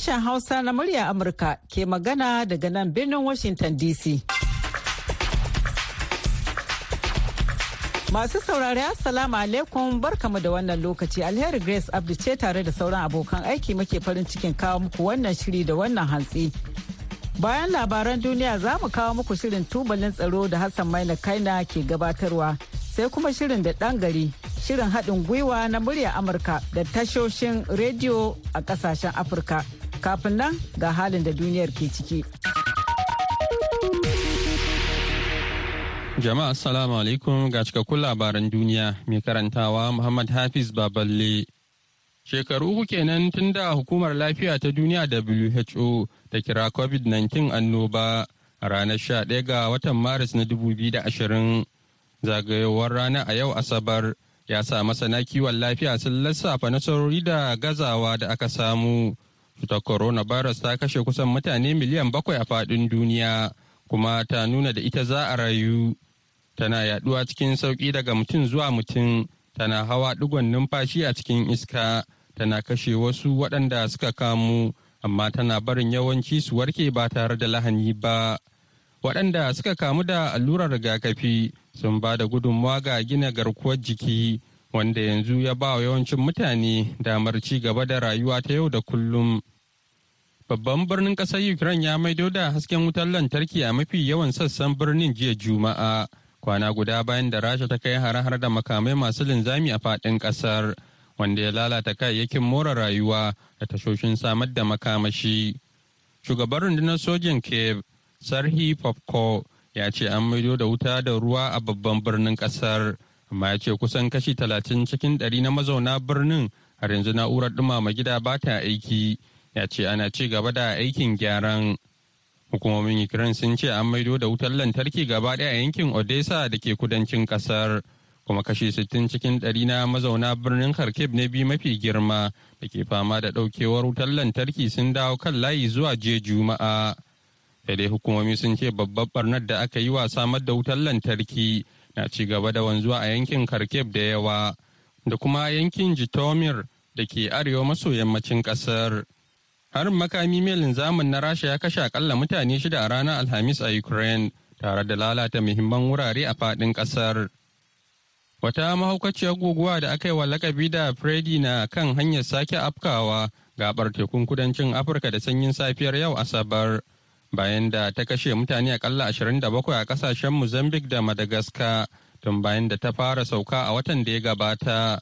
Sashen Hausa na murya Amurka ke magana daga nan birnin Washington DC. Masu saurari Assalamu alaikum barkamu da wannan lokaci alheri Grace Abdu ce tare da sauran abokan aiki muke farin cikin kawo muku wannan shiri da wannan hantsi. Bayan labaran duniya za mu kawo muku shirin tubalin tsaro da Hassan Maina Kaina ke gabatarwa sai kuma shirin da ɗan gari shirin haɗin gwiwa na murya Amurka da tashoshin rediyo a ƙasashen Afirka. Kafin nan ga halin da duniyar ke ciki. Jama'a assalamu alaikum ga cikakkun labaran duniya mai karantawa Muhammad Hafiz Baballe. Shekaru uku kenan tun da hukumar lafiya ta duniya WHO ta kira COVID-19 annoba a ranar 11 ga watan Maris na 2020. Zagayowar rana a yau Asabar ya sa masana kiwon lafiya sun lissafa nasarori da gazawa da aka samu. Cutar coronavirus ta kashe kusan mutane miliyan bakwai a faɗin duniya kuma ta nuna da ita za a rayu. tana yaɗuwa cikin sauƙi daga mutum zuwa mutum tana hawa digon numfashi a cikin iska tana kashe wasu waɗanda suka kamu amma tana barin yawanci su warke ba tare da lahani ba waɗanda suka kamu da allurar rigakafi sun ba da gudunmawa ga gina garkuwar jiki wanda yanzu ya ba wa yawancin mutane damar ci gaba da rayuwa ta yau da kullum. Babban birnin ƙasar ukraine ya maido da hasken wutar lantarki a mafi yawan sassan birnin jiya juma'a kwana guda bayan da rasha ta kai hare-hare da makamai masu linzami a faɗin ƙasar wanda ya lalata kayayyakin more rayuwa da tashoshin samar da makamashi. Shugaban rundunar sojin kiev sarhi popko ya ce an maido da wuta da ruwa a babban birnin ƙasar. Amma ya ce kusan kashi talatin cikin ɗari na mazauna birnin har yanzu na'urar ɗumama gida ba ta aiki ya ce ana ci gaba da aikin gyaran Hukumomin Ukraine sun ce an maido da wutar lantarki gaba ɗaya a yankin Odessa da ke kudancin ƙasar. Kuma kashi 60 cikin ɗari na mazauna birnin Kharkiv na biyu mafi girma da ke fama da ɗaukewar wutar lantarki sun dawo kan layi zuwa jiya Juma'a. Sai dai hukumomi sun ce babbar barnar da aka yi wa samar da wutar lantarki na ci gaba da wanzuwa a yankin Kharkiv da yawa da kuma yankin Jitomir da ke arewa maso yammacin ƙasar. Harin makami mai linzamin na Rasha ya kashe akalla mutane shida a ranar Alhamis a Ukraine tare da lalata muhimman wurare a faɗin ƙasar. Wata mahaukaciyar guguwa da aka yi wa lakabi da Freddy na kan hanyar sake afkawa gabar tekun kudancin Afirka da sanyin safiyar yau Asabar. Bayan da ta kashe mutane akalla 27 a ƙasashen Mozambique da Madagascar tun bayan da ta fara sauka a watan da ya gabata.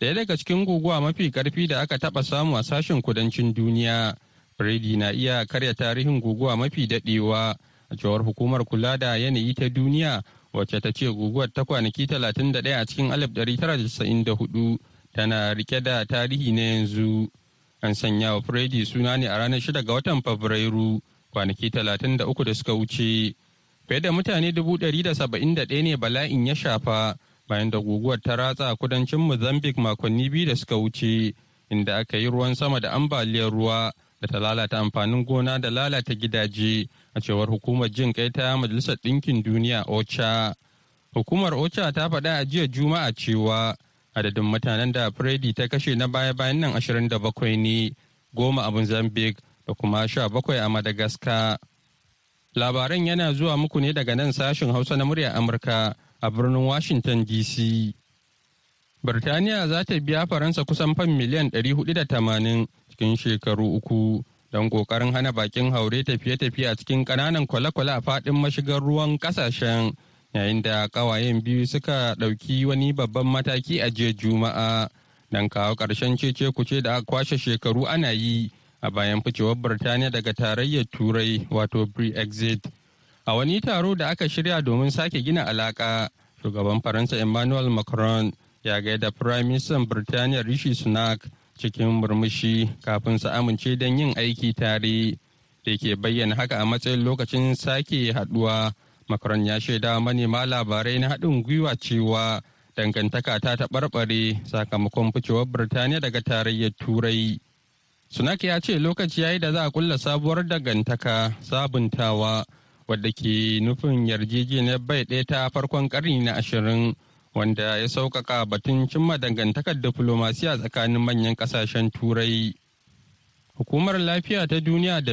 Daya daga cikin guguwa mafi ƙarfi da aka taba samu a sashen kudancin duniya. Freddy na iya karya tarihin guguwa mafi daɗewa a cewar hukumar kula da yanayi ta duniya wacce ta ce guguwar ta kwanaki 31 a cikin 1994 tana riƙe da tarihi na yanzu. An sanya wa Freddy suna ne a ranar 6 ga watan Fabrairu kwanaki 33 da suka wuce. Fiye da mutane 171 ne bala'in ya shafa bayan da guguwar ta ratsa kudancin Mozambique makonni biyu da suka wuce inda aka yi ruwan sama da ambaliyar ruwa da ta lalata amfanin gona da lalata gidaje a cewar hukumar jin kai ta Majalisar Ɗinkin Duniya OCHA. Hukumar OCHA ta faɗa a jiya Juma'a cewa adadin mutanen da Freddy ta kashe na baya-bayan nan 27 ne goma a Mozambique da kuma 17 a Madagascar. Labaran yana zuwa muku ne daga nan sashen Hausa na muryar Amurka a birnin Washington DC. Birtaniya za ta biya Faransa kusan fan miliyan 480 cikin shekaru uku don ƙoƙarin hana bakin haure tafiye-tafiye a cikin ƙananan kwale-kwale a faɗin mashigar ruwan ƙasashen yayin da ƙawayen biyu suka ɗauki wani babban mataki a jiya Juma'a don kawo ƙarshen cece kuce da aka kwashe shekaru ana yi a bayan ficewar Birtaniya daga tarayyar Turai wato Brexit. A wani taro da aka shirya domin sake gina alaka, shugaban Faransa Emmanuel Macron ya gaida Prime Minister Birtaniya Rishi Sunak cikin murmushi kafin su amince don yin aiki tare. Da ke bayyana haka a matsayin lokacin sake haɗuwa. Macron ya shaida manema labarai na haɗin gwiwa cewa dangantaka ta taɓarɓare sakamakon ficewar Birtaniya daga tarayyar Turai. Sunak ya ce lokaci ya yi da za a kulla sabuwar dangantaka sabuntawa wadda ke nufin yarjejeniyar bai ɗaya ta farkon ƙarni na ashirin wanda ya sauƙaƙa batun cimma dangantakar diflomasiya tsakanin manyan ƙasashen turai. Hukumar lafiya ta duniya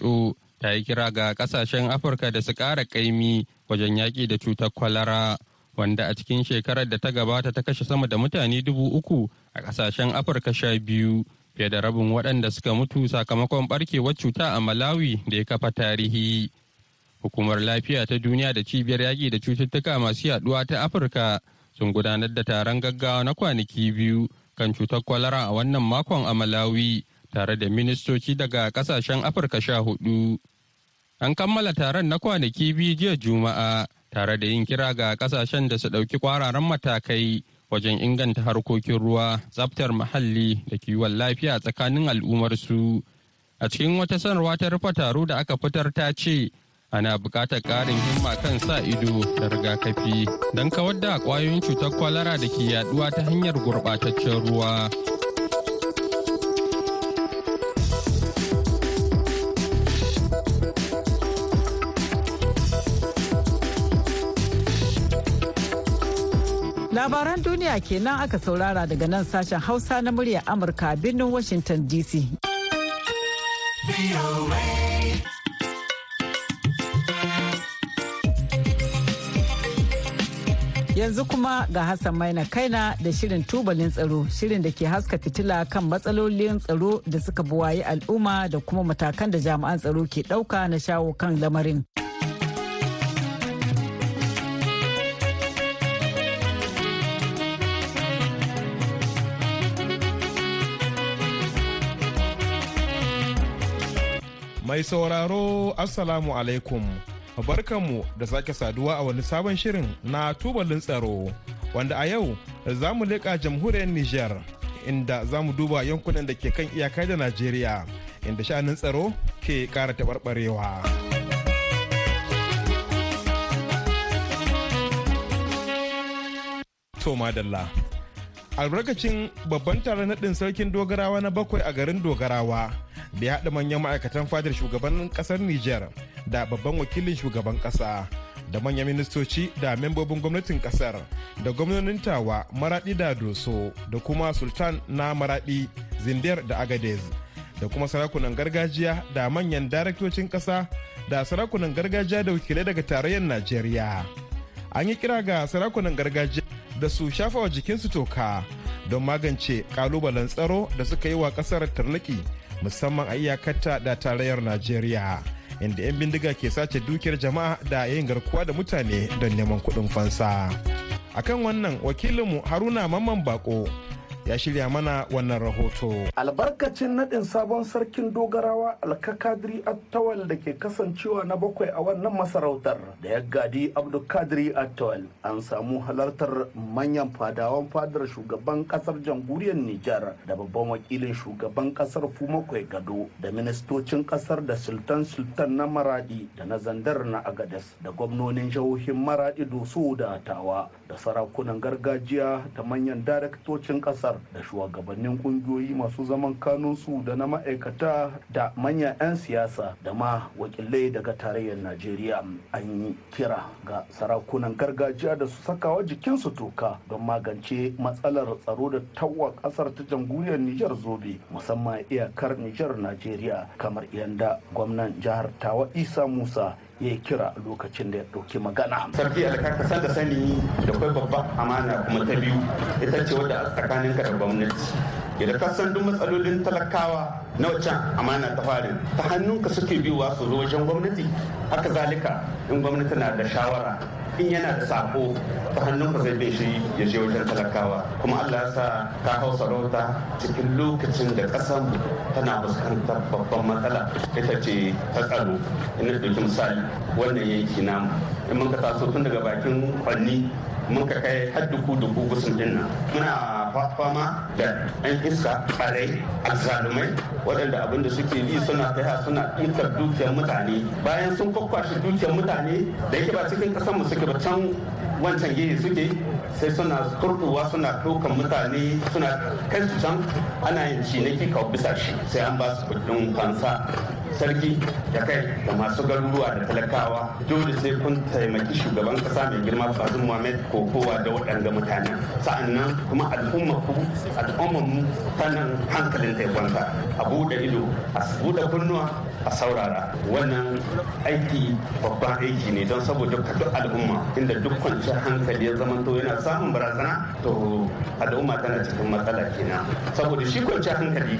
who ta yi kira ga ƙasashen afirka da su ƙara ƙaimi wajen yaƙi da cutar kwalara wanda a cikin shekarar da ta gabata ta kashe sama da mutane dubu uku a ƙasashen afirka sha biyu. Fiye da rabin waɗanda suka mutu sakamakon barkewar cuta a malawi da ya kafa tarihi. Hukumar lafiya ta duniya da cibiyar yaƙi da cututtuka masu yaɗuwa ta afirka sun gudanar da taron gaggawa na kwanaki biyu kan cutar kwalara a wannan makon a malawi tare da ministoci daga ƙasashen afirka sha huɗu an kammala taron na kwanaki biyu jiya juma'a tare da yin kira ga ƙasashen da su ɗauki kwararan matakai wajen inganta harkokin ruwa tsaftar muhalli da kiwon lafiya tsakanin al'ummarsu a cikin wata sanarwa ta rufe taro da aka fitar ta ce ana buƙatar ƙarin himma kan sa ido da rigakafi don kawar da ƙwayoyin cutar kwalara da ke yaɗuwa ta hanyar gurɓataccen ruwa. Labaran duniya kenan aka saurara daga nan sashen Hausa na muryar Amurka birnin Washington DC. Yanzu kuma ga Hassan Maina Kaina da shirin tubalin tsaro, shirin da ke haska fitila kan matsalolin tsaro da suka buwayi al'umma da kuma matakan da jami'an tsaro ke ɗauka na shawo kan lamarin. Mai sauraro Assalamu alaikum. Barkanmu da sake saduwa a wani sabon shirin na tubalin tsaro wanda a yau za mu leƙa jamhuriyar Nijar inda za mu duba yankunan da ke kan iyaka da Najeriya inda sha'anin tsaro ke ƙara taɓarɓarewa. To madalla. Albarkacin babban taron naɗin sarkin dogarawa na bakwai a garin dogarawa da ya haɗa manyan ma'aikatan fadar shugaban ƙasar Nijar da babban wakilin shugaban ƙasa da manyan ministoci da membobin gwamnatin ƙasar da gwamnonin tawa maraɗi da doso da kuma sultan na maraɗi zindiyar da agadez da kuma sarakunan gargajiya da manyan daraktocin ƙasa da sarakunan gargajiya da wakilai daga tarayyar najeriya. An yi kira ga sarakunan gargajiya da su shafa wa jikinsu toka don magance kalubalen tsaro da suka yi wa ƙasar tarnaki musamman a iyakarta da tarayyar najeriya inda 'yan bindiga ke sace dukiyar jama'a da yin garkuwa da mutane don neman kuɗin fansa. Akan wannan wakilinmu haruna mamman bako ya shirya mana wannan rahoto. Albarkacin naɗin sabon sarkin dogarawa alkakadiri attawal da ke kasancewa na bakwai a wannan masarautar da ya gadi abdulkadiri attawal an samu halartar manyan fadawan fadar shugaban ƙasar jamhuriyar Nijar da babban wakilin shugaban ƙasar Fumakwai Gado da ministocin ƙasar da sultan sultan na Maradi da na Zandar na Agadas da gwamnonin jihohin Maradi Doso da Tawa da sarakunan gargajiya da manyan daraktocin ƙasar da shugabannin kungiyoyi masu zaman kanunsu da na ma'aikata da manyan 'yan siyasa da ma wakilai daga tarayyar najeriya. An yi kira ga sarakunan gargajiya da su sakawa jikinsu toka don magance matsalar tsaro da tawa ƙasar ta jamhuriyar nijar zobe musamman iyakar nijar najeriya kamar yadda gwamnan jihar tawa isa musa ya kira lokacin da ya ɗauki magana. Sarki alka ka san da sani da kwai babban amana kuma ta biyu ita ce wadda tsakanin ka da gwamnati. Idan ka san duk matsalolin talakawa na wacan amana ta farin ta hannunka suke biyuwa su zo wajen gwamnati. Haka zalika in gwamnati na da shawara in yana da sako ta hannunka zai bin shi ya je wajen talakawa. Kuma Allah sa ka hau sarauta cikin lokacin da kasan tana fuskantar babban matsala. Ita ce ta tsaro. Ina ɗauki misali wannan yanki namu. In mun ka taso tun daga bakin kwanni mun ka kai har duku duku gusun ɗin nan muna fama da yan iska ɓarai azzalumai waɗanda abin da suke yi suna kai suna ɗinkar dukiyar mutane. Bayan sun kwakwashe dukiyar mutane da yake ba cikin ƙasar mu suke ba can wancan gehe suke sai suna kurɗuwa suna ɗaukan mutane suna kai su can ana yin ciniki kawo bisa shi sai an ba su kuɗin fansa. Sarki da kai da masu garuruwa da talakawa dole sai kun taimaki shugaban kasa mai girma bazin muhammad kokowa da waɗanda mutane. Sa'annan kuma al'umma ku al'umma mu fannin hankalin ta kwanta. A buɗe ido a buɗe kunnuwa a saurara. Wannan aiki babban aiki ne don saboda duk al'umma inda duk kwanciyar hankali ya zama to yana samun barazana to al'umma tana cikin matsala kenan. Saboda shi kwanciyar hankali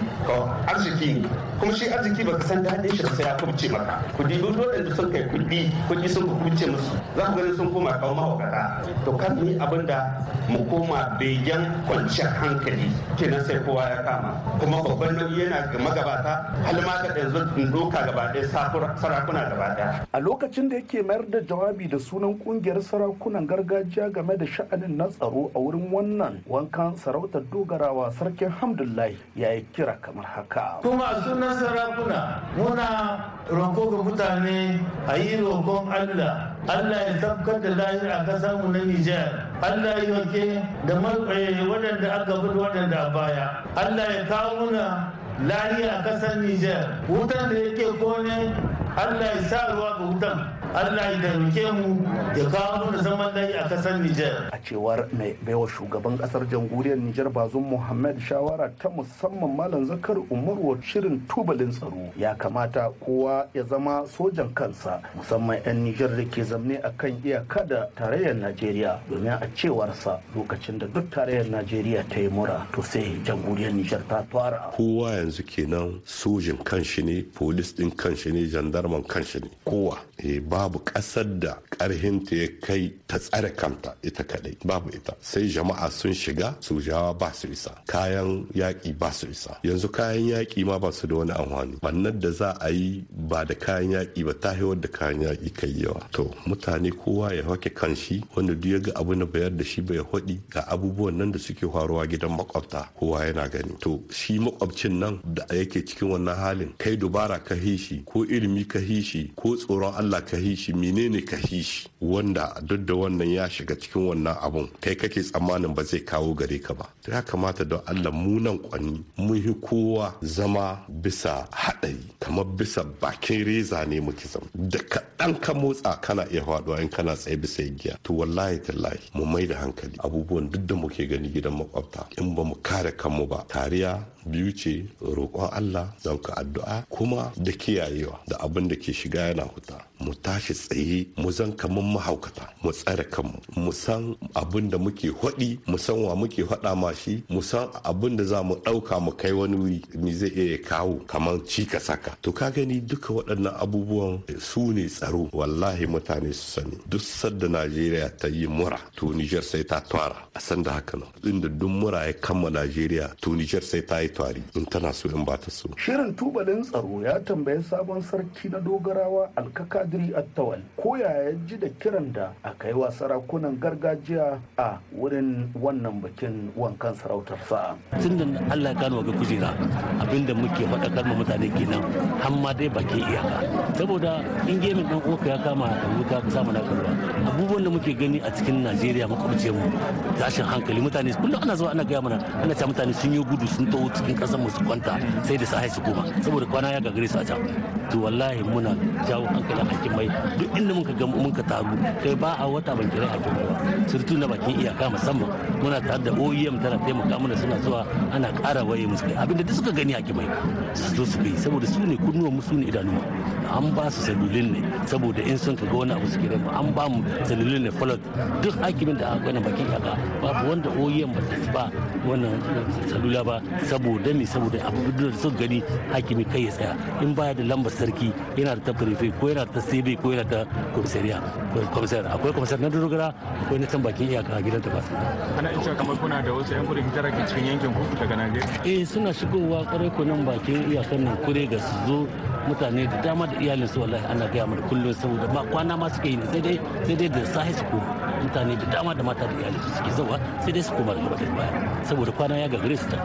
arziki kuma shi arziki baka san daɗin shi sai ya kubce maka. Kudi duk waɗanda sun kai kuɗi kuɗi sun kubce musu. Za ku gani sun koma kawo mahaukata. To kan ni abin da mu koma begen kwanciyar hankali. Kenan sai kowa ya kama. Kuma babban nauyi yana ga magabata har ma ka yanzu doka gaba ɗaya sarakuna gaba ɗaya. a lokacin da yake mayar da jawabi da sunan ƙungiyar sarakunan gargajiya game da sha'anin na tsaro a wurin wannan wankan sarautar dogarawa sarkin hamdullahi ya yi kira kamar haka. Kuma sunan sarakuna muna roƙo ga mutane a yi roƙon allah. Allah ya tabbatar da lahir a ƙasar mu na nijar. Allah ya wake da waɗanda aka bi waɗanda a baya. Allah ya kawo muna lahiya a ƙasar nijar. Wutan da yake ƙone allah ya sa ruwa ga wutan. Allah ya taimake mu ya kawo mana zaman lafiya a ƙasar Nijar. A cewar mai baiwa shugaban ƙasar jamhuriyar Nijar Bazum Muhammad shawara ta musamman Malam Zakar Umaru shirin tubalin tsaro ya kamata kowa ya zama sojan kansa musamman 'yan Nijar da ke zamne a kan iyaka da tarayyar Najeriya domin a cewarsa lokacin da duk tarayyar Najeriya ta yi mura to sai jamhuriyar Nijar ta fara. Kowa yanzu kenan sojin kanshi ne, polis din kanshi ne, jandarman kanshi ne, kowa. Babu ƙasar da ƙarhinta ya kai ta tsare kanta ita kadai babu ita. Sai jama'a sun shiga sojawa ba su isa kayan yaƙi ba su isa. Yanzu kayan yaƙi ma ba su da wani amfani. Bannan da za a yi ba da kayan yaƙi ba ta da kayan yaƙi kai yawa. To mutane kowa ya hake kanshi wanda duk ya ga abu na bayar da shi bai haɗi ga abubuwan nan da suke faruwa gidan makwabta kowa yana gani. To shi makwabcin nan da yake cikin wannan halin kai dubara ka hishi ko ilimi ka hishi ko tsoron Allah ka hishi menene ka hishi wanda duk da wannan ya shiga cikin wannan abun kai kake tsammanin ba zai kawo gare ka ba. To ya kamata don Allah mu nan kwani mun yi kowa zama bisa haɗari kamar bisa bakin reza ne muke zama. Da kaɗan ka motsa kana iya faɗuwa in kana tsaye bisa giya to wallahi tallahi mu mai da hankali. Abubuwan duk da muke gani gidan makwabta in ba mu kare kanmu ba kariya biyu ce roƙon Allah zan ka addu'a kuma da kiyayewa da abin da ke shiga yana huta. Mu tashi tsaye mu zan kamar mahaukata mu tsare kanmu. Mu san abin da muke haɗi mu san wa muke haɗa ma shi mu san abin da za mu ɗauka mu kai wani wuri me zai iya kawo kamar cika saka to ka gani duka waɗannan abubuwan su ne tsaro. Wallahi mutane su sani. Duk sadda Najeriya ta yi mura to Niger sai ta twara. A san da haka nan. Inda duk mura ya kama Najeriya to Niger sai ta yi twari. In tana so in ba ta so. Shirin tubalin tsaro ya tambayi sabon sarki na dogarawa alkakadiri attawal ko ya ji da kiran da aka yi wa sarakunan gargajiya a wurin wannan bikin wankan sarautar sa tun da Allah ya gano ga kujera abin da muke faɗakar ma mutane kenan har ma dai bakin iyaka. Saboda in gemin uwanka ya kama da wuta ka samu na kalwa. Abubuwan da muke gani a cikin Najeriya makwabciyar mu tashin hankali mutane kullum ana zuwa ana gaya mana ana cewa mutane sun yi gudu sun taho cikin ƙasar mu su kwanta sai da sai su koma saboda kwana ya gagare su a can. To wallahi muna jawo hankalin hakimai duk inda muka ga muka taru kai ba a wata ban kira hakimai ba. Surtu na bakin iyaka musamman muna tare da OEM tana taimaka mana suna zuwa ana ƙara waye musu kai. Abinda duk suka gani hakimai su zo su kai saboda su ne kunnuwan mu su ne idanu an ba su salulin ne saboda in sun kaga wani abu suke rai an ba mu salulin ne falot duk hakimin da aka gani bakin iyaka babu wanda OEM ba ta ba wannan salula ba. Saboda me? Saboda abu da suka gani hakimi kai ya tsaya. In baya da lambar sarki yana da ta prefe ko yana ta sebe ko yana da komisariya. Komisar akwai komisar na dogara akwai na can bakin iyaka a gidan tabbas ana cewa kamar kuna da wasu yan gudun hijira ke cikin yankin ku daga Najeriya? Eh suna shigowa ƙwarai ko nan bakin iyakan nan kure ga su zo mutane da dama da iyalin su wallahi ana gaya mana kullum saboda ba kwana ma suke yi sai dai sai dai da sahi su mutane da dama da mata da iyalin su suke zawa sai dai su koma da gaba baya. Saboda kwana ya gagare su ta.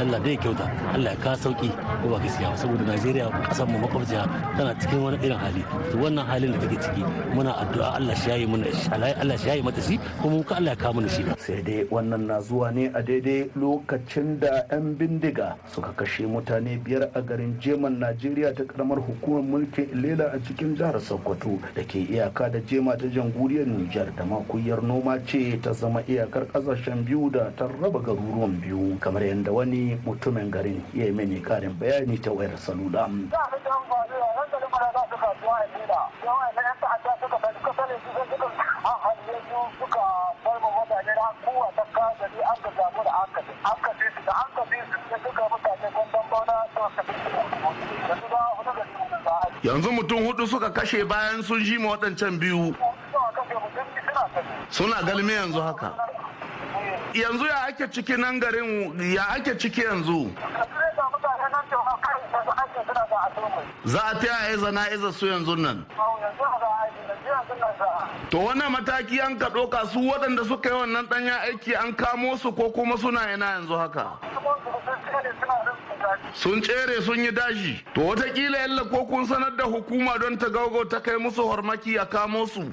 Allah dai kyauta. Allah ya kawo sauƙi ko ba gaskiya ba. Saboda Najeriya ƙasar mu makwabciya tana cikin wani irin hali. To wannan halin da take ciki muna addu'a Allah shi yayi mana Allah shi yayi mata shi kuma muka Allah ya kawo mana shi. Sai dai wannan na zuwa ne a daidai lokacin da 'yan bindiga suka kashe mutane biyar a garin Jeman Najeriya najeriya ta karamar hukumar mulkin ilela a cikin jihar sokoto da ke iyaka da jema ta jamhuriyar nijar. Da makuyar noma ce ta zama iyakar ƙasashen biyu da ta raba garuruwan biyu kamar yadda wani mutumin garin ya yi mini karin bayani ta wayar salula. Yanzu mutum huɗu suka kashe bayan sun ji ma waɗancan biyu. Suna galme yanzu haka. Yanzu ya ake ciki nan garin ya ake ciki yanzu? Za a ta yaya zana iza su yanzu nan? To wannan mataki an ka ɗauka su waɗanda suka yi wannan ɗanya aiki an kamo su ko kuma suna yana yanzu haka? Sun tsere sun yi dashi to wataƙila yalla ko kun sanar da hukuma don ta gaugo ta kai musu hormaki a kamo su?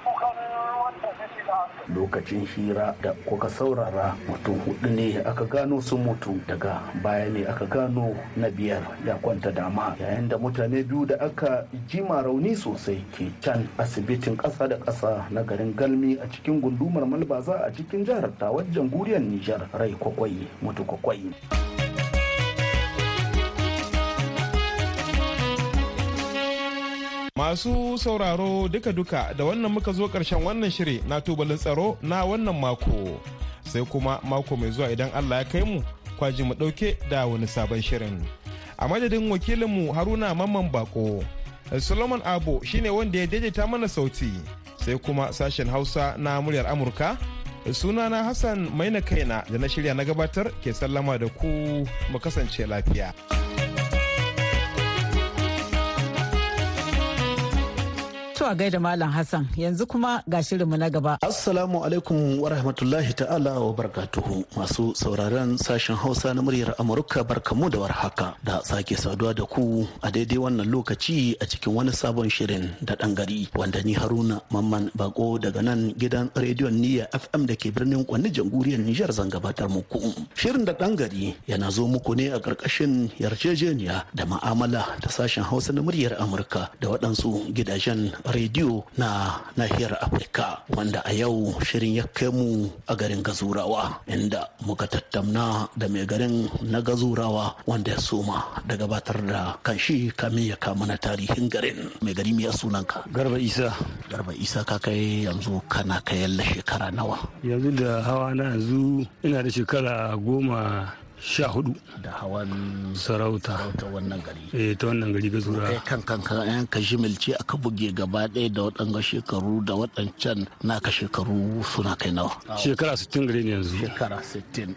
lokacin hira da kuka saurara mutum huɗu ne aka gano sun mutu. Daga baya ne aka gano na biyar ya kwanta dama. Yayin da mutane biyu da aka jima rauni sosai ke can asibitin ƙasa da ƙasa na garin galmi a cikin gundumar malbaza a cikin jihar tawar jamhuriyar nijar. Rai kwakwai mutu kwakwai. Masu sauraro duka-duka da wannan muka zo ƙarshen wannan shiri na tubalin tsaro na wannan mako. Sai kuma mako mai zuwa idan Allah ya kai mu kwaji mu ɗauke da wani sabon shirin. A madadin wakilinmu Haruna Mamman Bako, Solomon Abo shine wanda ya daidaita mana sauti. Sai kuma sashen Hausa na muryar Amurka. Sunana Hassan Maina Kaina da na shirya na gabatar ke sallama da ku mu kasance lafiya. To a gaida Malam Hassan yanzu kuma ga shirinmu na gaba. Assalamu alaikum wa rahmatullahi ta'ala wa barakatuhu masu sauraron sashen Hausa na muryar Amurka barkamu da warhaka da sake saduwa da ku a daidai wannan lokaci a cikin wani sabon shirin da ɗan gari wanda ni Haruna Mamman Bako daga nan gidan rediyon Niyya FM da ke birnin Kwanni jamhuriyar Nijar zan gabatar muku. Shirin da ɗan gari yana zo muku ne a ƙarƙashin yarjejeniya da ma'amala da sashen Hausa na muryar Amurka da waɗansu gidajen rediyo na nahiyar afirka wanda a yau shirin ya kai mu a garin gazurawa inda muka tattauna da mai garin na gazurawa wanda ya soma da gabatar da kanshi kamin ya kama na tarihin garin. Mai gari mai sunanka? Garba isa. Garba isa ka kai yanzu kana kayan shekara nawa? Yanzu da hawa na yanzu ina da shekara goma sha huɗu. Da hawan sarauta. ta wannan gari. Eh ta wannan gari gazura kai kan kanka yan ka jimilce aka buge gaba ɗaya da waɗanga shekaru da waɗancan naka shekaru suna kai nawa? Shekara 60 gare ne yanzu. Shekara 60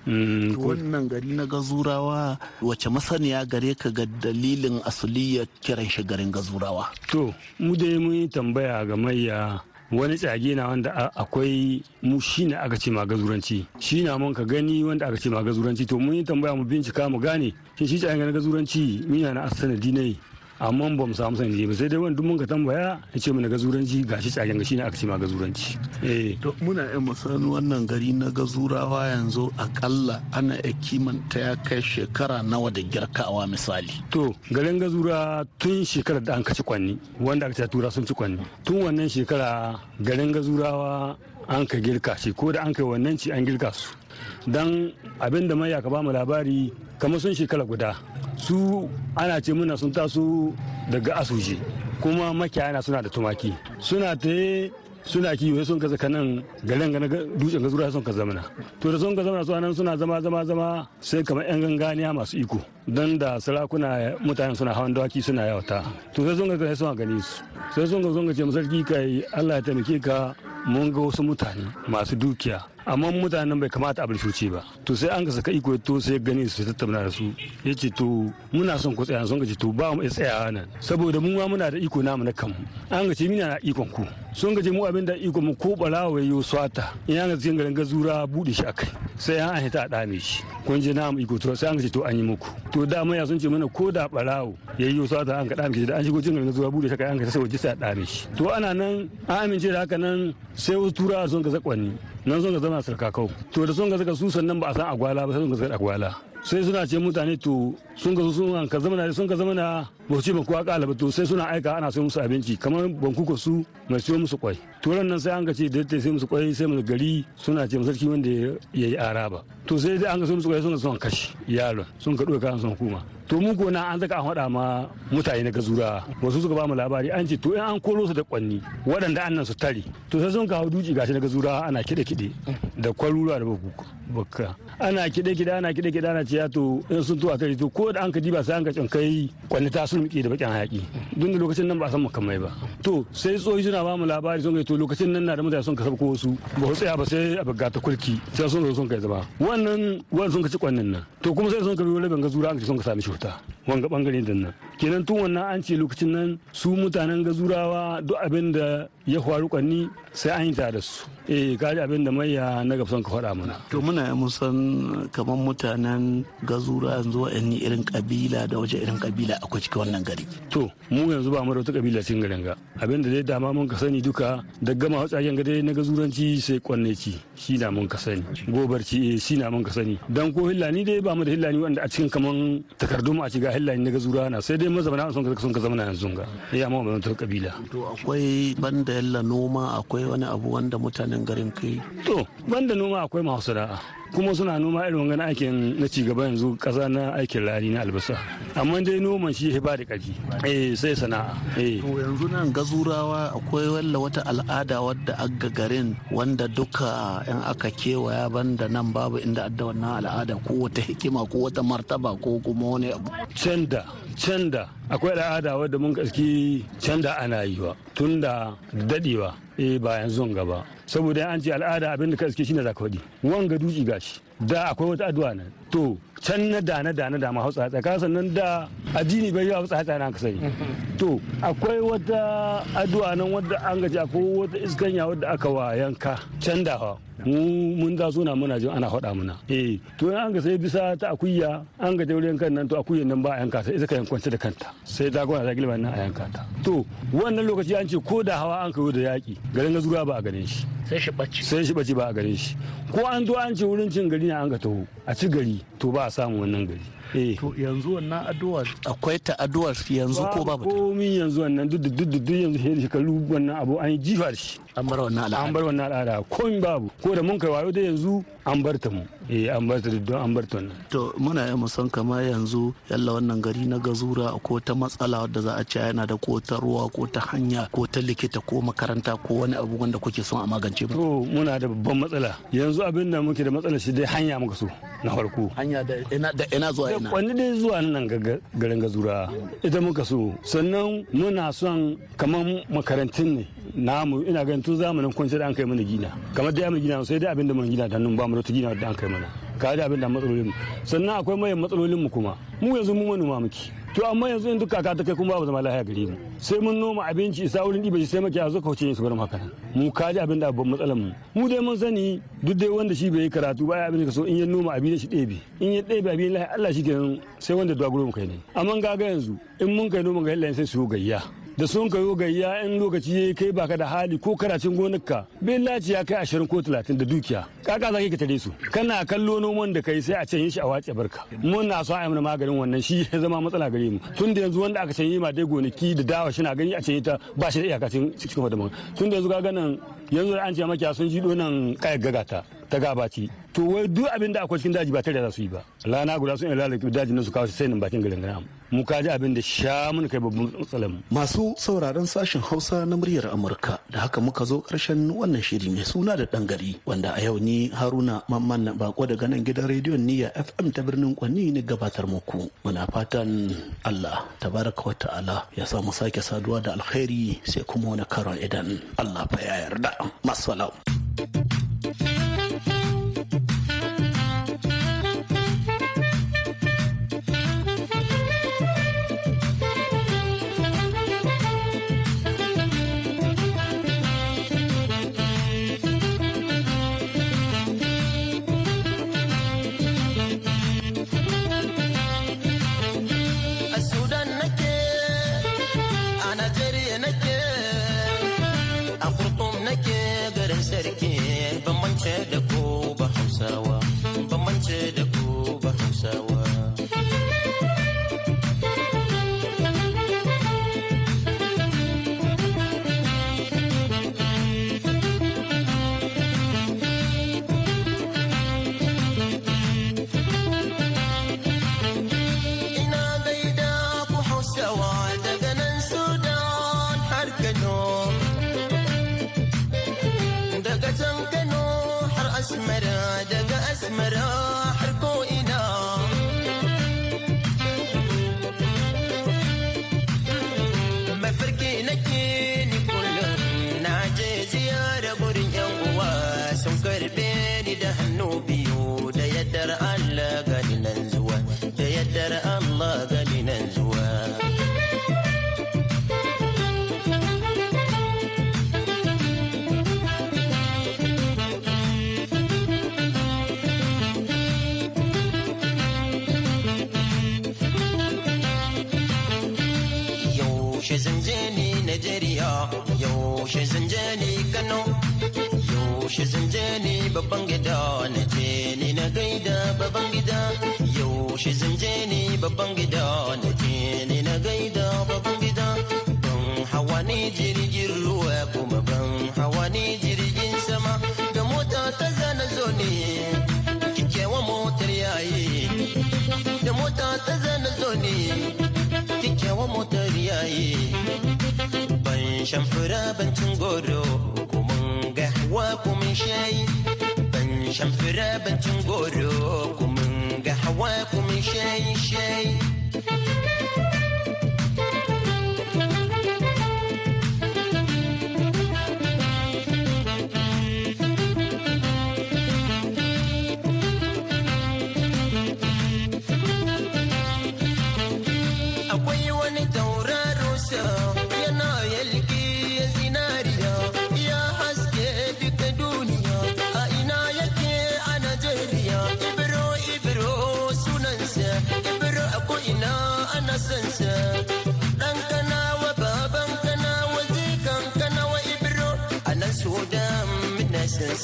wannan gari na gazurawa wace masaniya gare ka ga dalilin asuliyar kiran shi garin gazurawa to mu dai mun tambaya ga mayya wani tsage na wanda akwai mu shi ne aka ce magazuranci shi na mun ka gani wanda aka ce magazuranci to mun yi tambaya mu bincika mu gane shin shi tsagen gazuranci mina na sanadi ne? Amma ba mu samu sanadi ba sai dai wani mun ka tambaya ya ce mana gazuranci gashi tsagen ga shi ne aka ce magazuranci eh. To muna yan musan wannan gari na gazurawa yanzu akalla ana ya kimanta ya kai shekara nawa da girkawa misali. To garin gazura tun shekarar da an kaci kwanni wanda aka ce tura sun ci kwanni. Tun wannan shekara garin gazurawa an ka girka shi ko da an kai wannan ci an girka su. Dan abin da mai ka ba mu labari kamar sun shekara guda su ana ce muna sun taso daga asuje kuma makiyana suna da tumaki. Suna ta suna kiwo sun ka zaka nan garin ga dutsen ga zura sun ka zamana. To da sun ka zamana su suna zama zama zama sai kamar yan ganganiya masu iko. Don da sarakuna mutanen suna hawan dawaki suna yawata. To sai sun ga sai sun gani su. Sai sun ga ga ce sarki kai Allah ya taimake ka mun ga wasu mutane masu dukiya. Amma mutanen bai kamata a bilshuce ba. To sai an ka saka iko to sai gani su tattauna da su. Ya ce to muna son ku tsaya. Sun ka ce to ba mu iya tsayawa nan. Saboda mu ma muna da iko namu na kanmu. An ga ce mina na ikon ku. Sun ga ce mu abin da iko mu ko barawa yayo swata. In an ga cikin garin gazura buɗe shi akai sai an hita a dame shi. Kun je namu iko to sai an ga ce to an yi muku. To da mai sun ce mana ko da barawo yayi swata an ka dame shi da an shigo cikin garin gazura buɗe shi akai an ka sai waje sai a dame shi. To ana nan an amince da haka nan sai wasu turawa sun ka zakwanni nan sun ka zama sarkakau. To da sun ka zaka su sannan ba a san agwala ba sai sun ka zaka agwala. Sai suna ce mutane to sun ka sun ka zama sun ka zama na ba ce ba kuwa kala ba to sai suna aika ana sai musu abinci kamar bankuka su mai siyo musu kwai. To nan sai an ka ce da ta sai musu kwai sai musu gari suna ce sarki wanda ya yi araba. To sai dai an ka sai musu kwai sun ka son kashi yaron sun ka ɗauka kan son hukuma. To mu ko na an zaka an faɗa ma mutane na gazura. Wasu suka ba mu labari an ce to in an koro su da kwanni waɗanda an nan su tare. To sai sun kawo duci gashi na gazura ana kiɗe-kiɗe da kwarura da bakka ana kiɗe-kiɗe ana kiɗe-kiɗe ana ce to in sun to a tare to ko da an ka diba sai an ka kai kwanni ta sun da bakin hayaki duk da lokacin nan ba a san makamai ba. To sai tsohi suna ba mu labari sun kai to lokacin nan na da mutane sun ka sabko wasu ba su tsaya ba sai a buga ta kulki sai sun zo sun kai zama. Wannan wannan sun ka ci kwannin nan to kuma sai sun ka biyo rabin gazura an ka sun ka sami cuta wanga ɓangare ɗin nan. Kenan tun wannan an ce lokacin nan su mutanen gazurawa duk abin da ya faru kwanni sai an yi ta da su. Eh kaji abin da maiya na gabson ka faɗa mana. To muna yi musan kamar mutanen gazura yanzu wa'anni irin kabila da waje irin kabila akwai cikin wannan gari. To mu yanzu ba mu da wata kabila cikin garin ga. Abin da dai dama mun ka sani duka da gama hatsagen gade na gazuranci sai kwanne ci shi na mun ka sani. Gobarci eh shi na mun ka sani. Dan ko hillani dai ba mu da hillani wanda a cikin kaman takardun a ciga hillani na gazura na sai dai mazamana sun ka sun ka zama yanzu ga. Eh amma ba ta kabila. To akwai banda yalla noma akwai wani abu wanda mutanen garin kai to banda noma akwai masu sana'a. Kuma suna noma irin wani aikin na cigaba yanzu kasa na aikin rani na albasa. Amma dai noman shi ya ba da ƙarfi. Eh sai sana'a. Eh. To yanzu nan gazurawa akwai walla wata al'ada wadda aga garin wanda duka in aka kewaya banda nan babu inda adda wannan al'ada ko wata hikima ko wata martaba ko kuma wani abu. Canda canda. Akwai al'ada wadda mun gaski canda ana yi wa tun da dadewa eh ba yanzu gaba saboda an ce al'ada abin da ka iske shine zaka faɗi. Wanga duci gashi da akwai wata addu'a nan. To can na da na da na da ma hausa tsaka sannan da addini bai yawa hausa tsaka na ka sani. To akwai wata addu'a nan wadda an gaji akwai wata iskanya wadda aka wa yanka. Can da mu mun da suna muna jin ana faɗa muna. Eh to an ga sai bisa ta akuya an ga wurin kan nan to akuyan nan ba a yanka sai ita kwance da kanta. Sai ta gona ta gilma nan a yanka ta. To wannan lokaci an ce ko da hawa an kawo da yaki garin gazuwa ba a ganin shi. Sai shi bacci sai shi bacci ba a ganin shi. Ko an zo an ce wurin cin gari na an ga taho a ci gari. To ba a samu wannan gari. To yanzu wannan addu'a akwai ta addu'ar yanzu ko babu ta? komi yanzu wannan duk duk duk yanzu sai shekaru wannan abu an yi jifa da shi. An bar wannan al'ada. An bar wannan al'ada. Komi babu. Ko da mun kai wayo da yanzu an bar ta mu. Eh an bar ta don an bar ta wannan. To muna yi musan kamar yanzu yalla wannan gari na gazura ko ta matsala wadda za a ce yana da ko ta ruwa ko ta hanya ko ta likita ko makaranta ko wani abu wanda kuke son a magance ba to muna da babban matsala. Yanzu abin da muke da matsala shi dai hanya muka so na farko. Hanya da ina da ina zuwa ina wani dai zuwa nan garin gazura ita muka so. Sannan muna son kamar makarantun ne namu. Ina ganin tun zamanin kwanci da an kai mana gina. Kamar da mu gina sai dai abin da mun gina da nan ba mu da gina da an kai mana. Ka da abin da matsalolin sannan akwai mayan matsalolin mu kuma. Mu yanzu mu manoma muke. To amma yanzu in duk kaka ta kai kuma babu zama lafiya gare mu. Sai mun noma abinci isa wurin ɗiba shi sai maki a zo kauce su bar haka mu kaji abin da babban matsalar mu. Mu dai mun sani duk dai wanda shi bai yi karatu ba ya abin da so in ya noma abin shi ɗebe. In ya ɗebe abin lafiya Allah shi kenan sai wanda dogaro mu kai ne. Amma ga yanzu in mun kai noma ga sai su gayya. Da sun kayo gayya in lokaci ya kai baka da hali ko karacin gonarka bai laci ya kai ashirin ko talatin da dukiya. Kaka za ka tare su. Kana kallo noman da kai sai a canye shi a wace barka. Mun na so a mana maganin wannan shi ya zama matsala gare mu. Tun da yanzu wanda aka canye ma dai gonaki da dawa shi na gani a canye ta ba shi da iyakacin cikin fadaman tun da yanzu ga ganin yanzu an ce makiya sun ji nan kayar gagata. Ta gabaci to wai duk abin da akwai cikin daji ba tare da su yi ba. Rana guda sun lalata dajin nan su kawo sai nan bakin garin gana mu ka ji abin da sha mun kai babban matsalar mu. Masu sauraron sashen Hausa na muryar Amurka da haka muka zo ƙarshen wannan shiri mai suna da dan gari wanda a yau ni Haruna Mamman na bako daga nan gidan rediyon Niyya FM ta birnin Kwanni ne gabatar muku. Muna fatan Allah tabaraka wa ta'ala ya samu sake saduwa da alkhairi sai kuma wani karon idan Allah fa ya yarda. Masalam. Je ni babban gida na je ni na gaida babban gida. Yaushe zan je ni babban gida na je ni na gaida babban gida. Ban hawa ni jirgin ruwa kuma ban hawa ni jirgin sama. Da mota ta zana zo ne kikewa motar yayi. Da mota ta zana zo ne kyakkyawan motar yayi. Ban shan fura ban cin kumin gawa kumin shayi. Ban shan fura ban cin goro kumin gawa kumin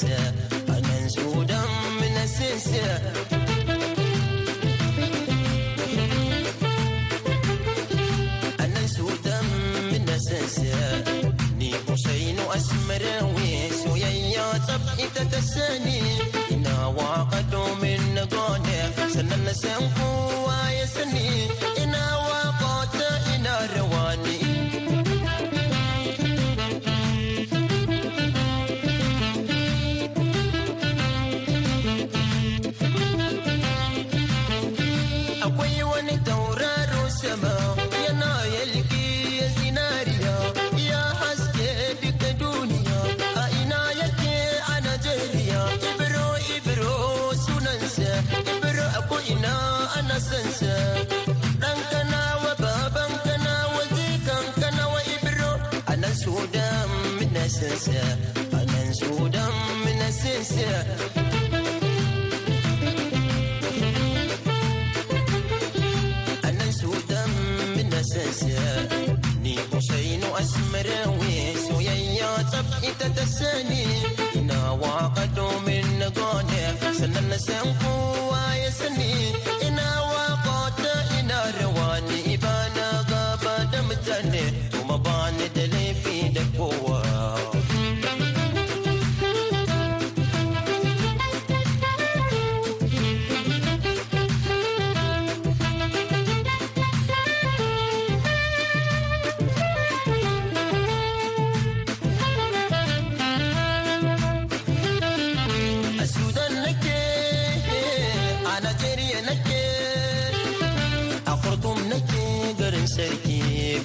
mina sansa a nan sudan mina sansa a nan sudan mina sansa ni Usainu Asmarawi soyayya tsab ita ta sani ina waƙa domin na sudan mina sansa. A nan sudan mina sansa. Ita ta sani ina waka domin na gode sannan na san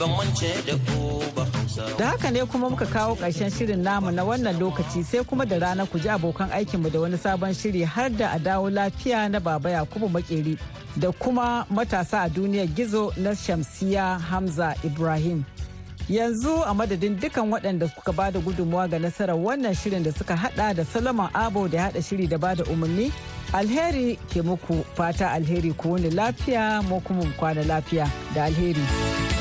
mance da Da haka ne kuma muka kawo ƙarshen shirin namu na wannan lokaci sai kuma da rana ku ji abokan aikinmu da wani sabon shiri har da a dawo lafiya na baba Yakubu Makeri da kuma matasa a duniyar gizo na Shamsiya Hamza Ibrahim. Yanzu a madadin dukan waɗanda suka ba da gudunmuwa ga nasarar wannan shirin da suka hada da Solomon Abo da hada shiri da ba da umarni, alheri ke muku fata alheri ku wani lafiya mu kuma kwana lafiya da alheri.